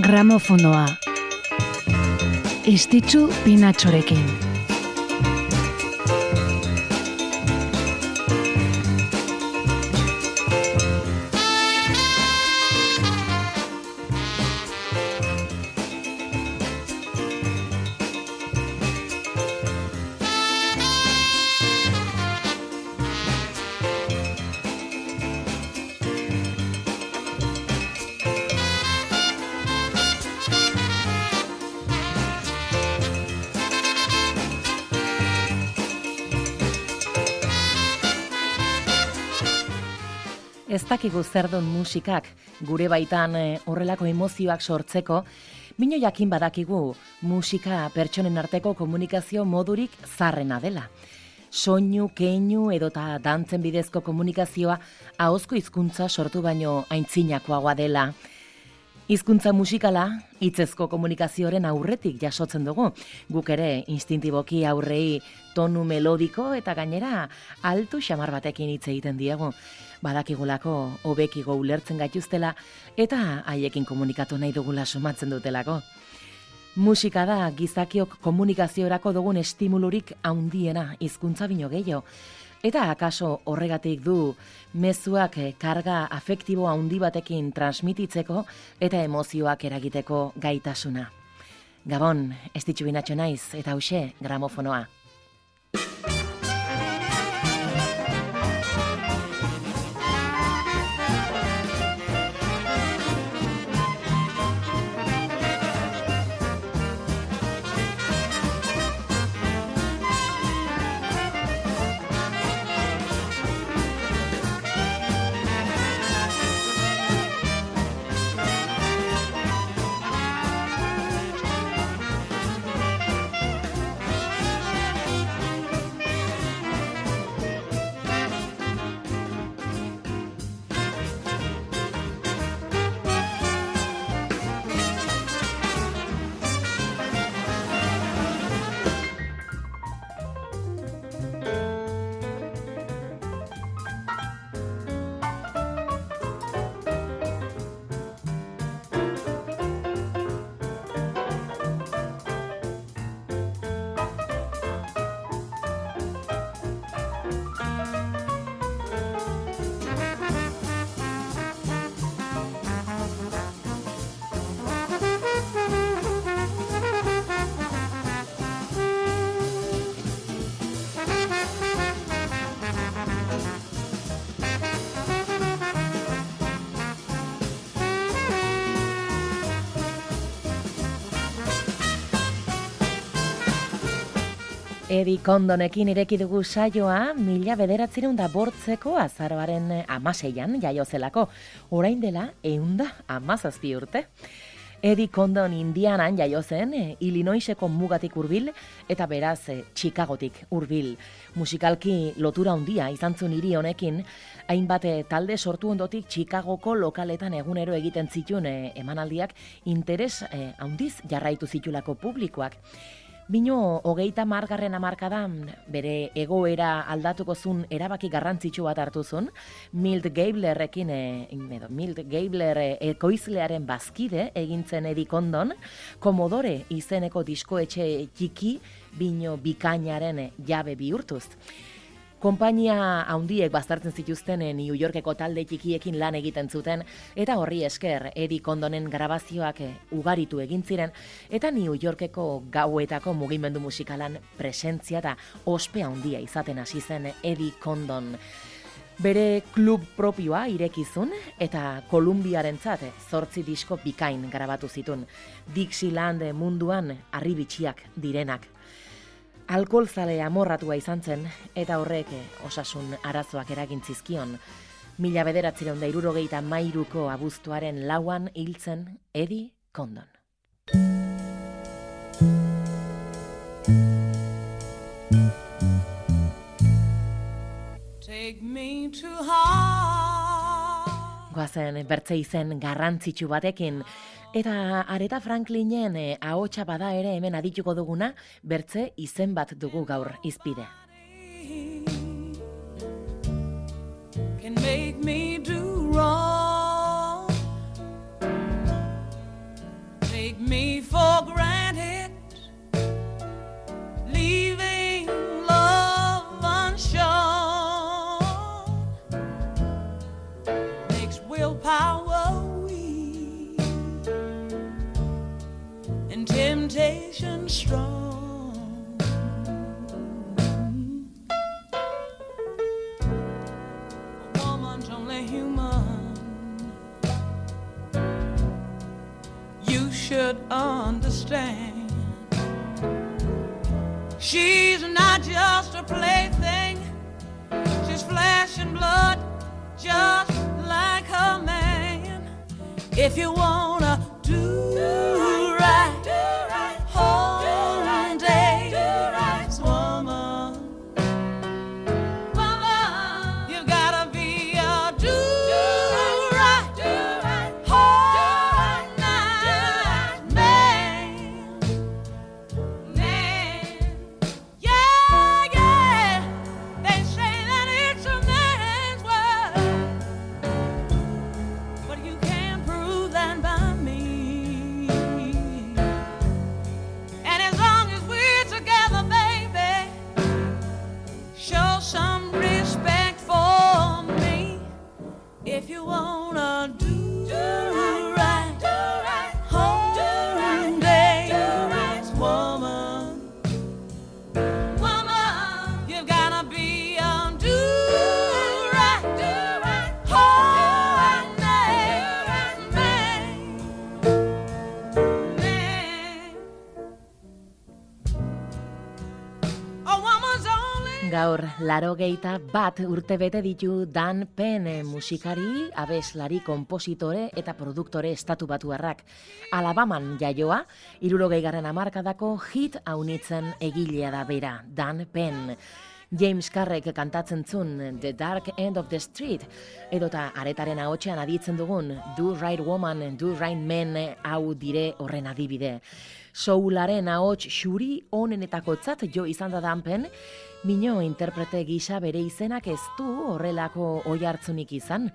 Gramofonoa. Estitzu pinatxorekin. Dakigu zer duen musikak gure baitan eh, horrelako emozioak sortzeko, Mino jakin badakigu musika pertsonen arteko komunikazio modurik zarrena dela. Soinu, keinu edota dantzen bidezko komunikazioa ahozko hizkuntza sortu baino aintzinakoagoa dela. Hizkuntza musikala hitzezko komunikazioaren aurretik jasotzen dugu. Guk ere instintiboki aurrei tonu melodiko eta gainera altu xamar batekin hitz egiten diegu badakigulako hobekigo ulertzen gaituztela eta haiekin komunikatu nahi dugula sumatzen dutelako. Musika da gizakiok komunikaziorako dugun estimulurik haundiena hizkuntza bino gehiago. Eta akaso horregatik du mezuak karga afektibo handi batekin transmititzeko eta emozioak eragiteko gaitasuna. Gabon, ez ditxu naiz eta hause gramofonoa. Edi kondonekin ireki dugu saioa, mila bederatzireun da bortzeko azaroaren amaseian jaiozelako, orain dela eunda amazazpi urte. Edi Kondon indianan jaio zen, eh, Illinoiseko mugatik hurbil eta beraz eh, Chicagotik hurbil. Musikalki lotura handia izan zuen hiri honekin, hainbat eh, talde sortu ondotik Chicagoko lokaletan egunero egiten zituen emanaldiak interes handiz jarraitu zitulako publikoak. Bino, hogeita margarren amarkadan, bere egoera aldatuko zun erabaki garrantzitsu bat hartu zun, Milt Gablerrekin, e, edo, Milt Gabler e, ekoizlearen bazkide egintzen edikondon, komodore izeneko diskoetxe txiki, bino bikainaren jabe bihurtuz. Konpainia handiek baztertzen zituzten eh, New Yorkeko talde txikiekin lan egiten zuten eta horri esker Eddie Condonen grabazioak eh, ugaritu egin ziren eta New Yorkeko gauetako mugimendu musikalan presentzia eta ospe handia izaten hasi zen Eddie Condon. Bere klub propioa irekizun eta Kolumbiarentzat zortzi disko bikain grabatu zitun. Dixieland munduan arribitxiak direnak alkoholzale amorratua izan zen eta horrek osasun arazoak eragin zizkion. Mila bederatzireun da irurogeita mairuko abuztuaren lauan hiltzen Edi Kondon. Goazen bertze izen garrantzitsu batekin Eta Areta Franklinen eh, ahotsa bada ere hemen adituko duguna, bertze izen bat dugu gaur izpide. Understand. She's not just a plaything. She's flesh and blood, just like her man. If you wanna you wanna do laro geita bat urte bete ditu Dan Penn musikari, abeslari, kompositore eta produktore estatu batuarrak. Alabaman jaioa, irurogei garren amarkadako hit haunitzen egilea da bera, Dan Penn. James Carrek kantatzen zun The Dark End of the Street, edota aretaren ahotsean aditzen dugun Do Right Woman, Do Right Man hau dire horren adibide. Soularen ahots xuri onenetakotzat jo izan da danpen, Mino interprete gisa bere izenak ez du horrelako oi hartzunik izan.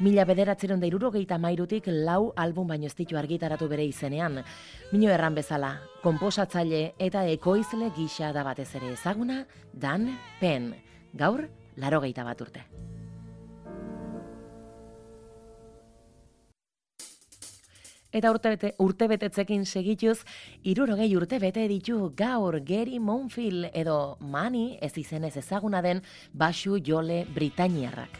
Mila bederatzeron da irurogeita mairutik lau album baino ez ditu argitaratu bere izenean. Mino erran bezala, komposatzaile eta ekoizle gisa da batez ere ezaguna, Dan Penn. Gaur, laro bat urte. Eta urtebete, urtebetetzekin segituz, irurogei urtebete ditu gaur Gary Monfield edo Mani ez izenez ezaguna den basu jole Britainiarrak.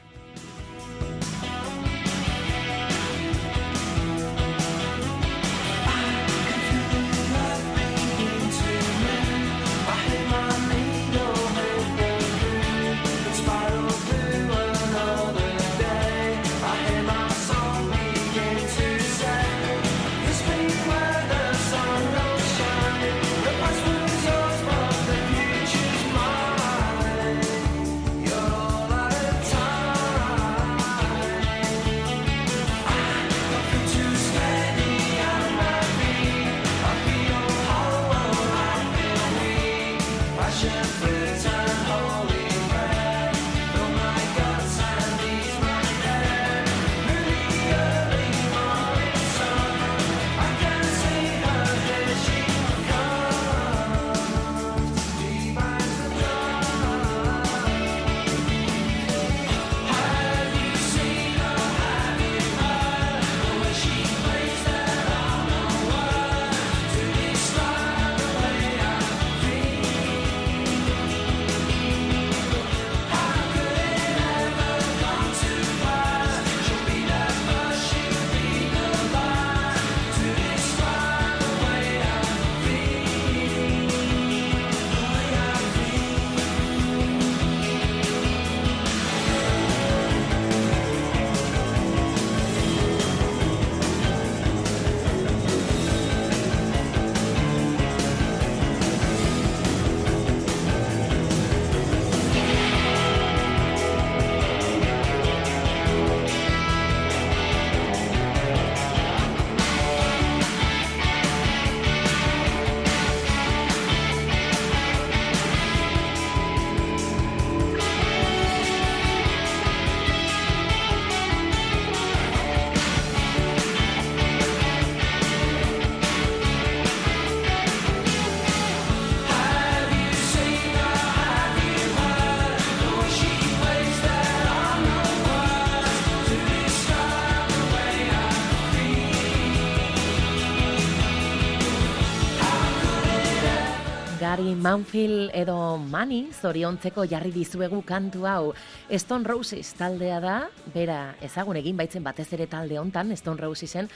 Gary Manfield edo Mani zoriontzeko jarri dizuegu kantu hau. Stone Roses taldea da, bera ezagun egin baitzen batez ere talde hontan Stone Rosesen,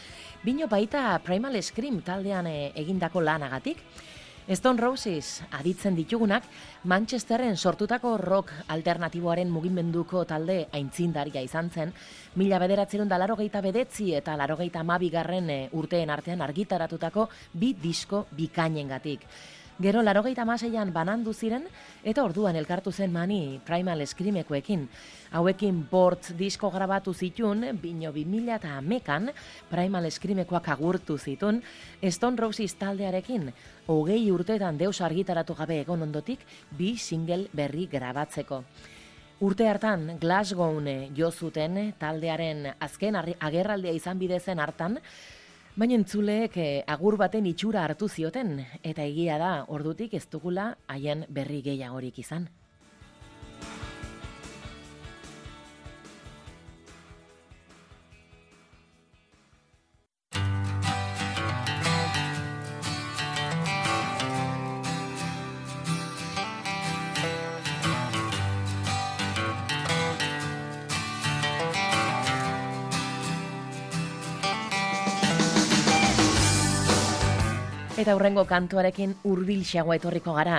bino baita Primal Scream taldean eh, egindako lanagatik. Stone Roses aditzen ditugunak Manchesterren sortutako rock alternatiboaren mugimenduko talde aintzindaria izan zen, mila bederatzerun da larogeita bedetzi eta larogeita amabigarren eh, urteen artean argitaratutako bi disko bikainengatik. Gero larogeita maseian banandu ziren eta orduan elkartu zen mani Primal Screamekoekin. Hauekin bort disko grabatu zitun, bino 2000 eta amekan Primal Screamekoak agurtu zitun, Stone Roses taldearekin, hogei urteetan deus argitaratu gabe egon ondotik, bi single berri grabatzeko. Urte hartan Glasgown jo zuten taldearen azken agerraldia izan bidezen hartan, baina entzuleek eh, agur baten itxura hartu zioten, eta egia da ordutik ez dugula haien berri gehiagorik izan. Eta hurrengo kantuarekin hurbilxeago etorriko gara.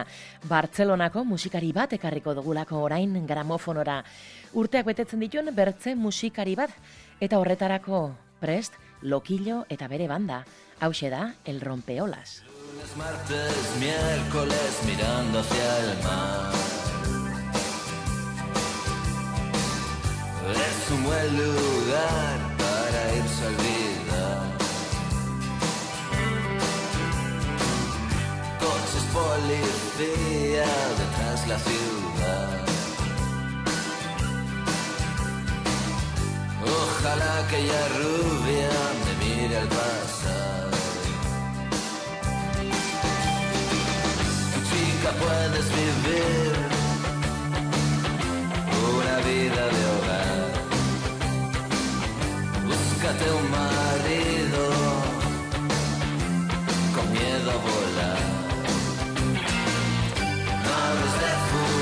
Bartzelonako musikari bat ekarriko dugulako orain gramofonora. Urteak betetzen dituen bertze musikari bat eta horretarako prest, lokillo eta bere banda. Hauxe da, el rompeolas. Lunes, martes, miércoles mirando hacia el mar. Es un buen lugar para irse a olvidar. Policía detrás la ciudad. Ojalá aquella rubia me mire al pasar. chica puedes vivir una vida de hogar. Búscate un marido con miedo a volar. tomorrow's left for?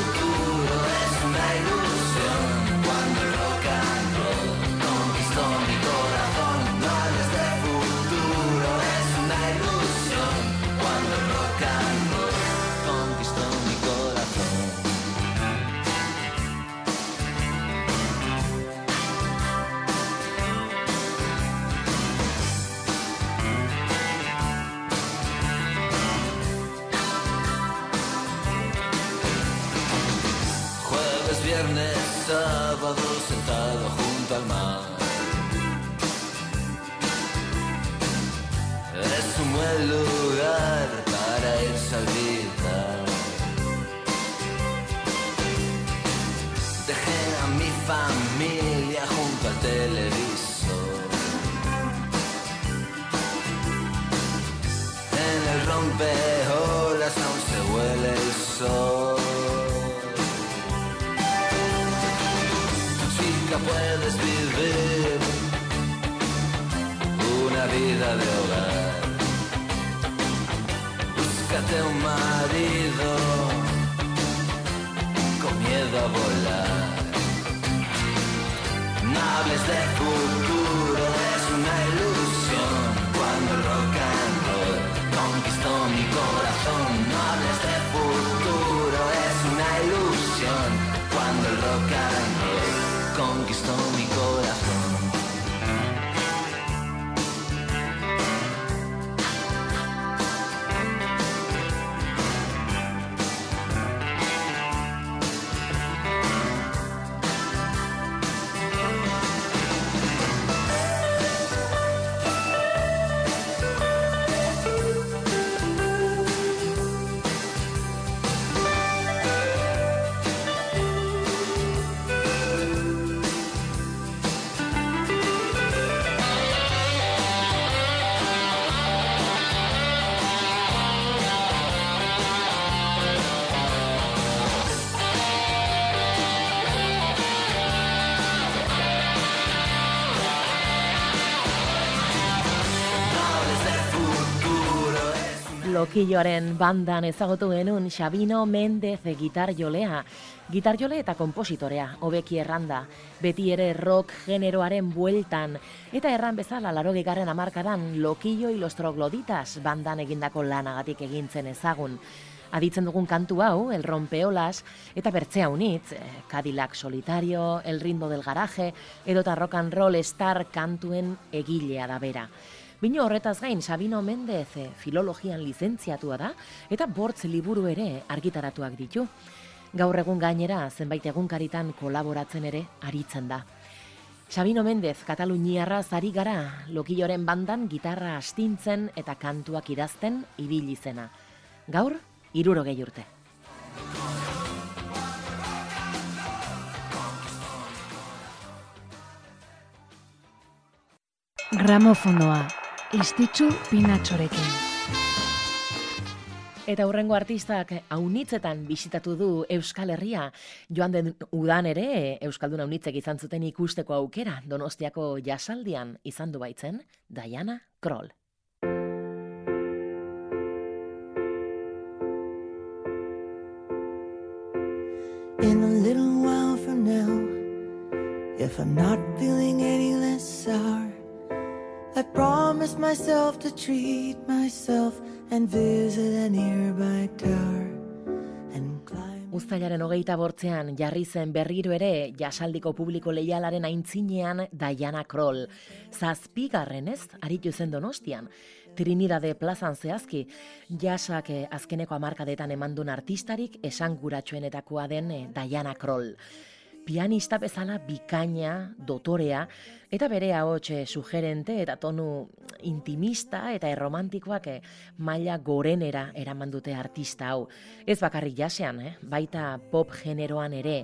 Chica, puedes vivir una vida de hogar. Búscate un marido con miedo a volar. No hables de futuro, lokilloaren bandan ezagutu genuen Xabino Mendez gitar jolea. Gitar jole eta kompositorea, hobeki erranda, beti ere rock generoaren bueltan, eta erran bezala laro gegarren amarkadan lokillo y los trogloditas bandan egindako lanagatik egintzen ezagun. Aditzen dugun kantu hau, El Rompeolas, eta bertzea unitz, eh, Cadillac Solitario, El Ritmo del Garaje, edota Rock and Roll Star kantuen egilea da bera. Bino horretaz gain, Sabino Mendez eh, filologian lizentziatua da, eta bortz liburu ere argitaratuak ditu. Gaur egun gainera, zenbait egunkaritan kolaboratzen ere aritzen da. Sabino Mendez, Kataluniarra zari gara, lokilloren bandan gitarra astintzen eta kantuak idazten ibili zena. Gaur, iruro gehi urte. Gramofonoa, istitzu pinatxorekin. Eta hurrengo artistak haunitzetan bisitatu du Euskal Herria. Joan den udan ere, Euskaldun haunitzek izan zuten ikusteko aukera Donostiako jasaldian izan du baitzen, Diana Kroll. In a little while from now, if I'm not feeling any less sour, I promise myself to treat myself and visit a nearby tower. Uztailaren hogeita bortzean jarri zen berriro ere jasaldiko publiko leialaren aintzinean Diana Kroll. Zazpigarren ez, aritu zen donostian. Trinidade plazan zehazki, jasak eh, azkeneko amarkadetan emandun artistarik esanguratsuenetakoa den eh, Diana Kroll. Pianista bezala bikaina, dotorea, eta bere ahots eh, sugerente eta tonu intimista eta erromantikoak eh, maila gorenera eraman dute artista hau. Ez bakarrik jasean, eh? baita pop generoan ere.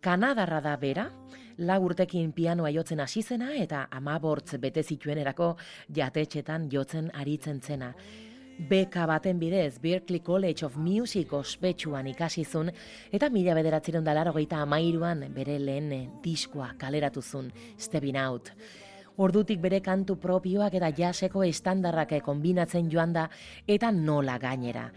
Kanadarra da bera, lau urtekin pianoa jotzen hasi zena eta amabortz bete zituenerako jatetxetan jotzen aritzen zena. Beka baten bidez Berklee College of Music ospetsuan ikasizun eta mila bederatziron dalaro geita amairuan bere lehen eh, diskoa kaleratu zun, Stepping Out. Ordutik bere kantu propioak eta jaseko estandarrak eh, kombinatzen joan da eta nola gainera.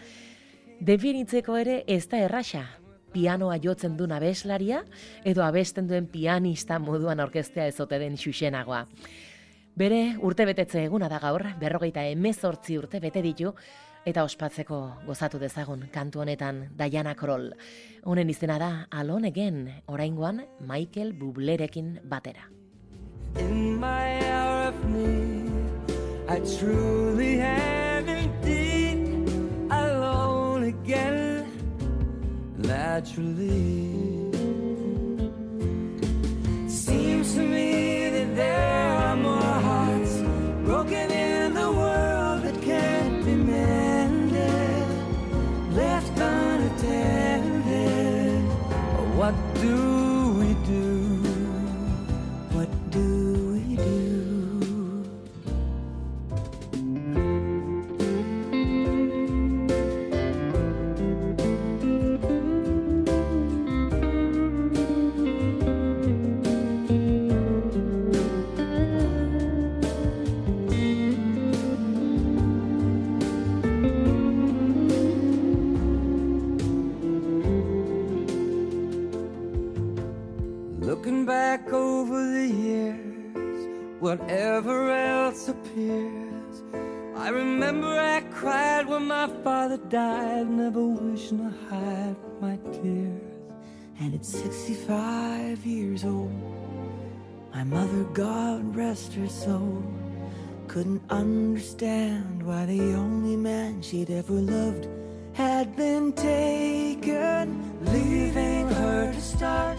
Definitzeko ere ez da erraxa, pianoa jotzen duen abeslaria edo abesten duen pianista moduan orkestea ezote den xuxenagoa. Bere urte betetze eguna da gaur, berrogeita emezortzi urte bete ditu, eta ospatzeko gozatu dezagun kantu honetan Diana Kroll. Honen izena da Alone Again, oraingoan Michael Bublerekin batera. In my hour of need, I truly am indeed alone again, naturally. Hide my tears. And at 65 years old, my mother, God rest her soul, couldn't understand why the only man she'd ever loved had been taken, leaving her to start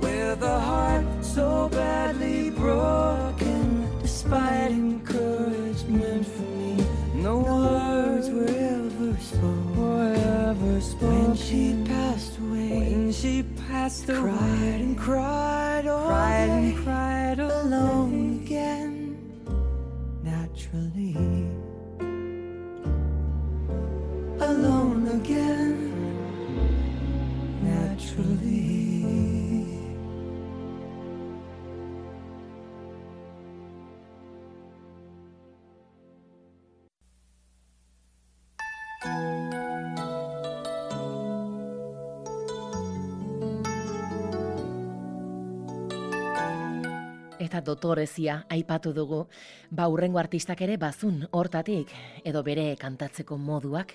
with a heart so badly broken. Despite encouragement from me, no words were ever spoken. Were. When she passed away, when she passed away, cried and cried all cried day, and cried alone again. Naturally, alone eta dotorezia aipatu dugu, ba urrengo artistak ere bazun hortatik, edo bere kantatzeko moduak.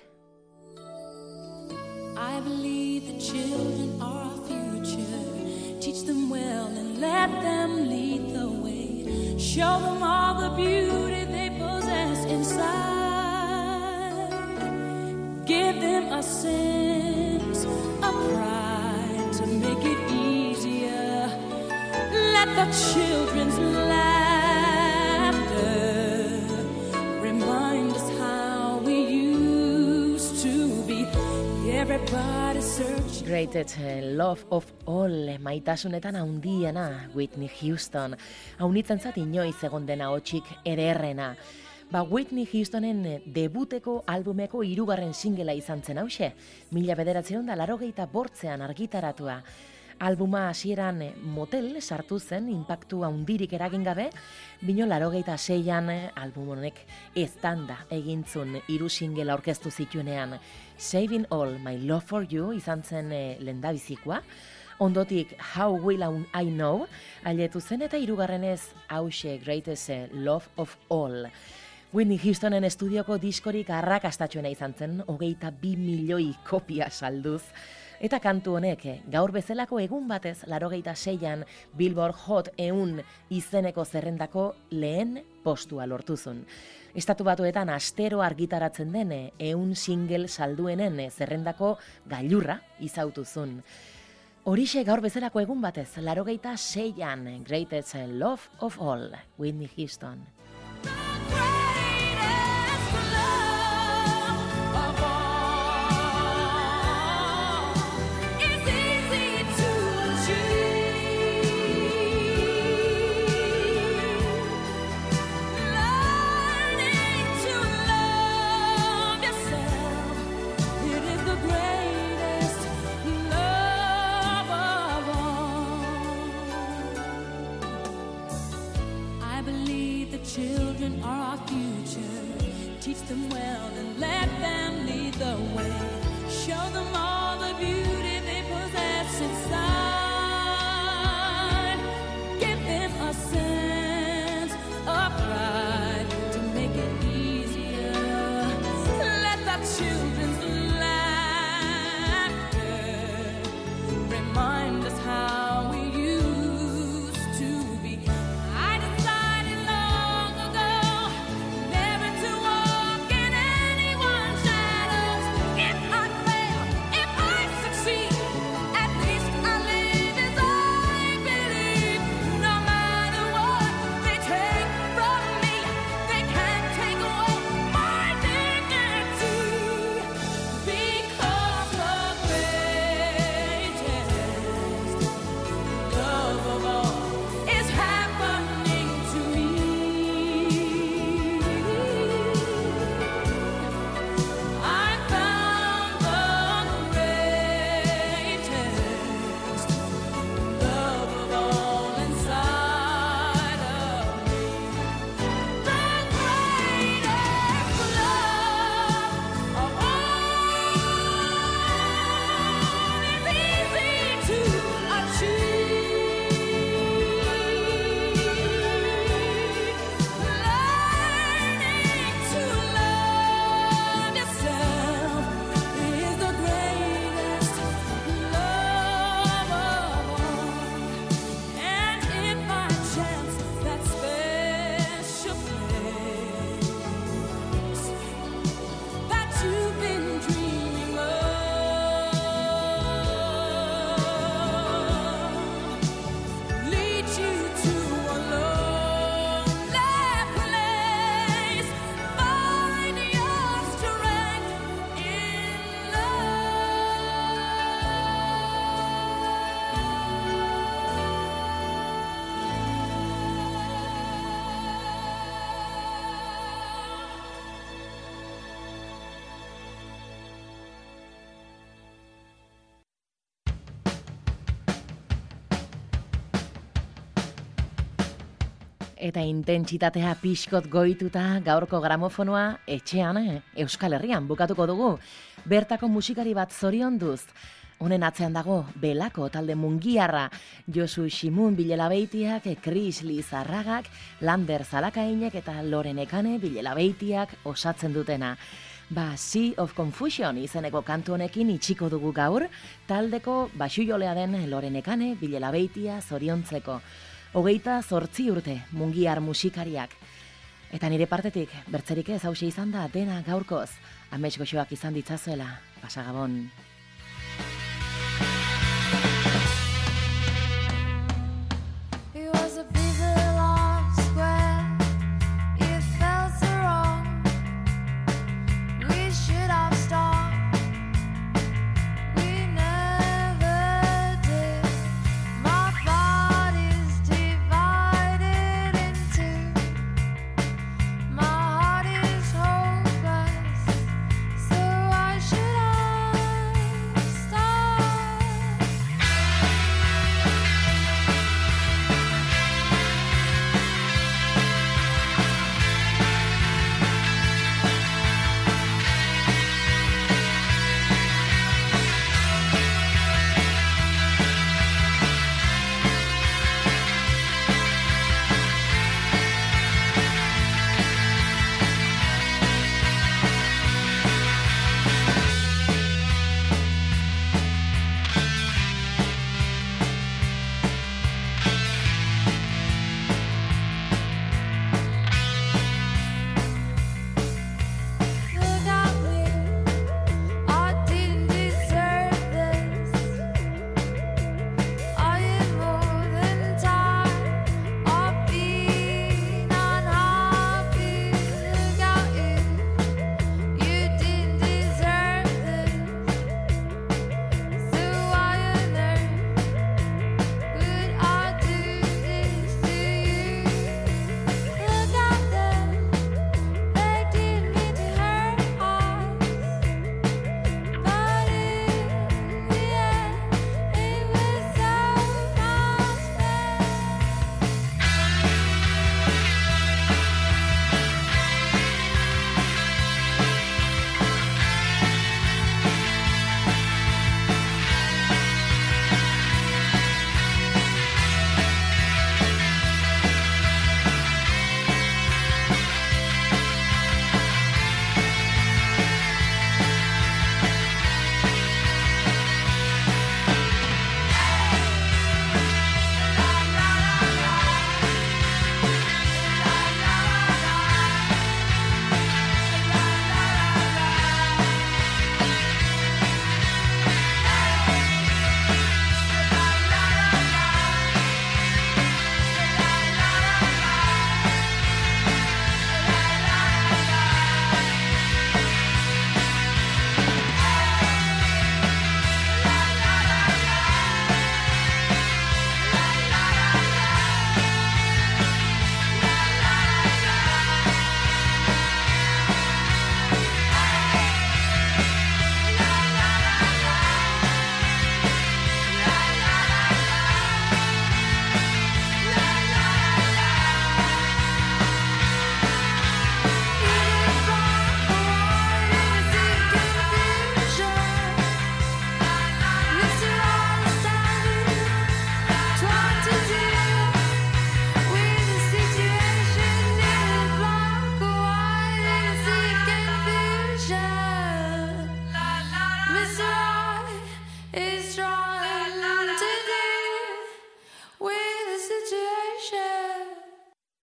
I believe the children are our future. Teach them well and let them lead the way. Show them all the beauty they possess inside. Give them a sense of pride The children's laughter remind us how we used to be. Everybody searching. Greatest eh, Love of All maitasunetan haundiena Whitney Houston. Haunitzen zat inoiz egon dena hotxik ederrena. Ba Whitney Houstonen eh, debuteko albumeko hirugarren singela izan zen hause, mila bederatzen da larogeita bortzean argitaratua. Albuma hasieran eh, motel sartu zen, impactu handirik eragin gabe, bino larogeita seian eh, album honek eztanda egintzun hiru singela aurkeztu zituenean. Saving All My Love For You izan zen eh, lendabizikoa, ondotik How Will I Know, ailetu zen eta hirugarrenez hause Greatest Love of All. Whitney Houstonen estudioko diskorik arrakastatxuena izan zen, hogeita bi milioi kopia salduz. Eta kantu honek, gaur bezalako egun batez, larogeita seian, Billboard Hot eun izeneko zerrendako lehen postua lortuzun. Estatu batuetan astero argitaratzen den eh, eun single salduenen zerrendako gailurra izautuzun. Horixe gaur bezalako egun batez, larogeita seian, Greatest Love of All, Whitney Houston. Eta intentsitatea pixkot goituta gaurko gramofonoa etxean, eh, Euskal Herrian bukatuko dugu. Bertako musikari bat zorionduz. Honen atzean dago, belako talde mungiarra, Josu Simun bilelabeitiak, Kris Lizarragak, Lander Zalakainek eta Loren Ekane bilelabeitiak osatzen dutena. Ba, Sea of Confusion izeneko kantu honekin itxiko dugu gaur, taldeko basujolea den Loren Ekane bilelabeitia zoriontzeko. Hogeita zortzi urte mungiar musikariak. Eta nire partetik, bertzerik ez hause izan da dena gaurkoz, amets goxoak izan ditzazuela, pasagabon.